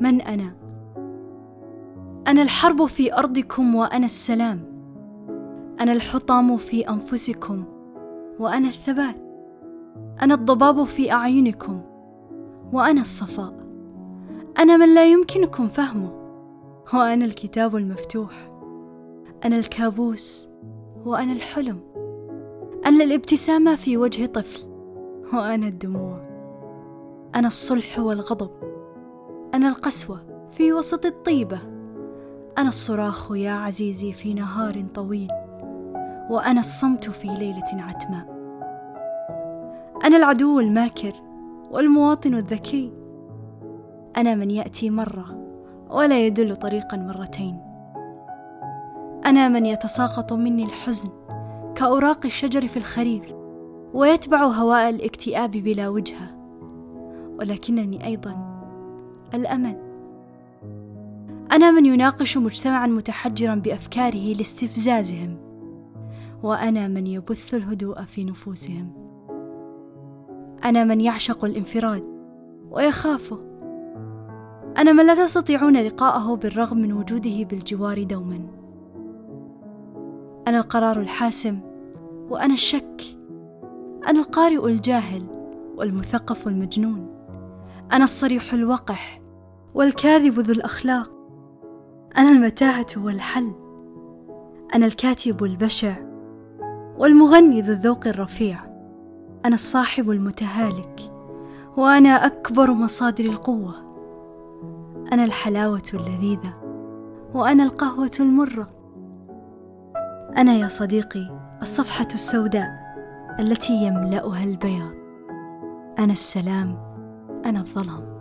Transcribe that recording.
من أنا؟ أنا الحرب في أرضكم وأنا السلام. أنا الحطام في أنفسكم وأنا الثبات. أنا الضباب في أعينكم وأنا الصفاء. أنا من لا يمكنكم فهمه وأنا الكتاب المفتوح. أنا الكابوس وأنا الحلم. أنا الابتسامة في وجه طفل وأنا الدموع. أنا الصلح والغضب. أنا القسوة في وسط الطيبة. أنا الصراخ يا عزيزي في نهار طويل وأنا الصمت في ليلة عتماء. أنا العدو الماكر والمواطن الذكي. أنا من يأتي مرة ولا يدل طريقا مرتين. أنا من يتساقط مني الحزن كأوراق الشجر في الخريف ويتبع هواء الاكتئاب بلا وجهه ولكنني أيضا الأمل. أنا من يناقش مجتمعا متحجرا بأفكاره لاستفزازهم وأنا من يبث الهدوء في نفوسهم. أنا من يعشق الانفراد ويخافه. أنا من لا تستطيعون لقاءه بالرغم من وجوده بالجوار دوما. أنا القرار الحاسم وأنا الشك. أنا القارئ الجاهل والمثقف المجنون. أنا الصريح الوقح والكاذب ذو الأخلاق. أنا المتاهة والحل. أنا الكاتب البشع. والمغني ذو الذوق الرفيع. أنا الصاحب المتهالك. وأنا أكبر مصادر القوة. أنا الحلاوة اللذيذة. وأنا القهوة المرة. أنا يا صديقي الصفحة السوداء التي يملأها البياض. أنا السلام. أنا الظلام.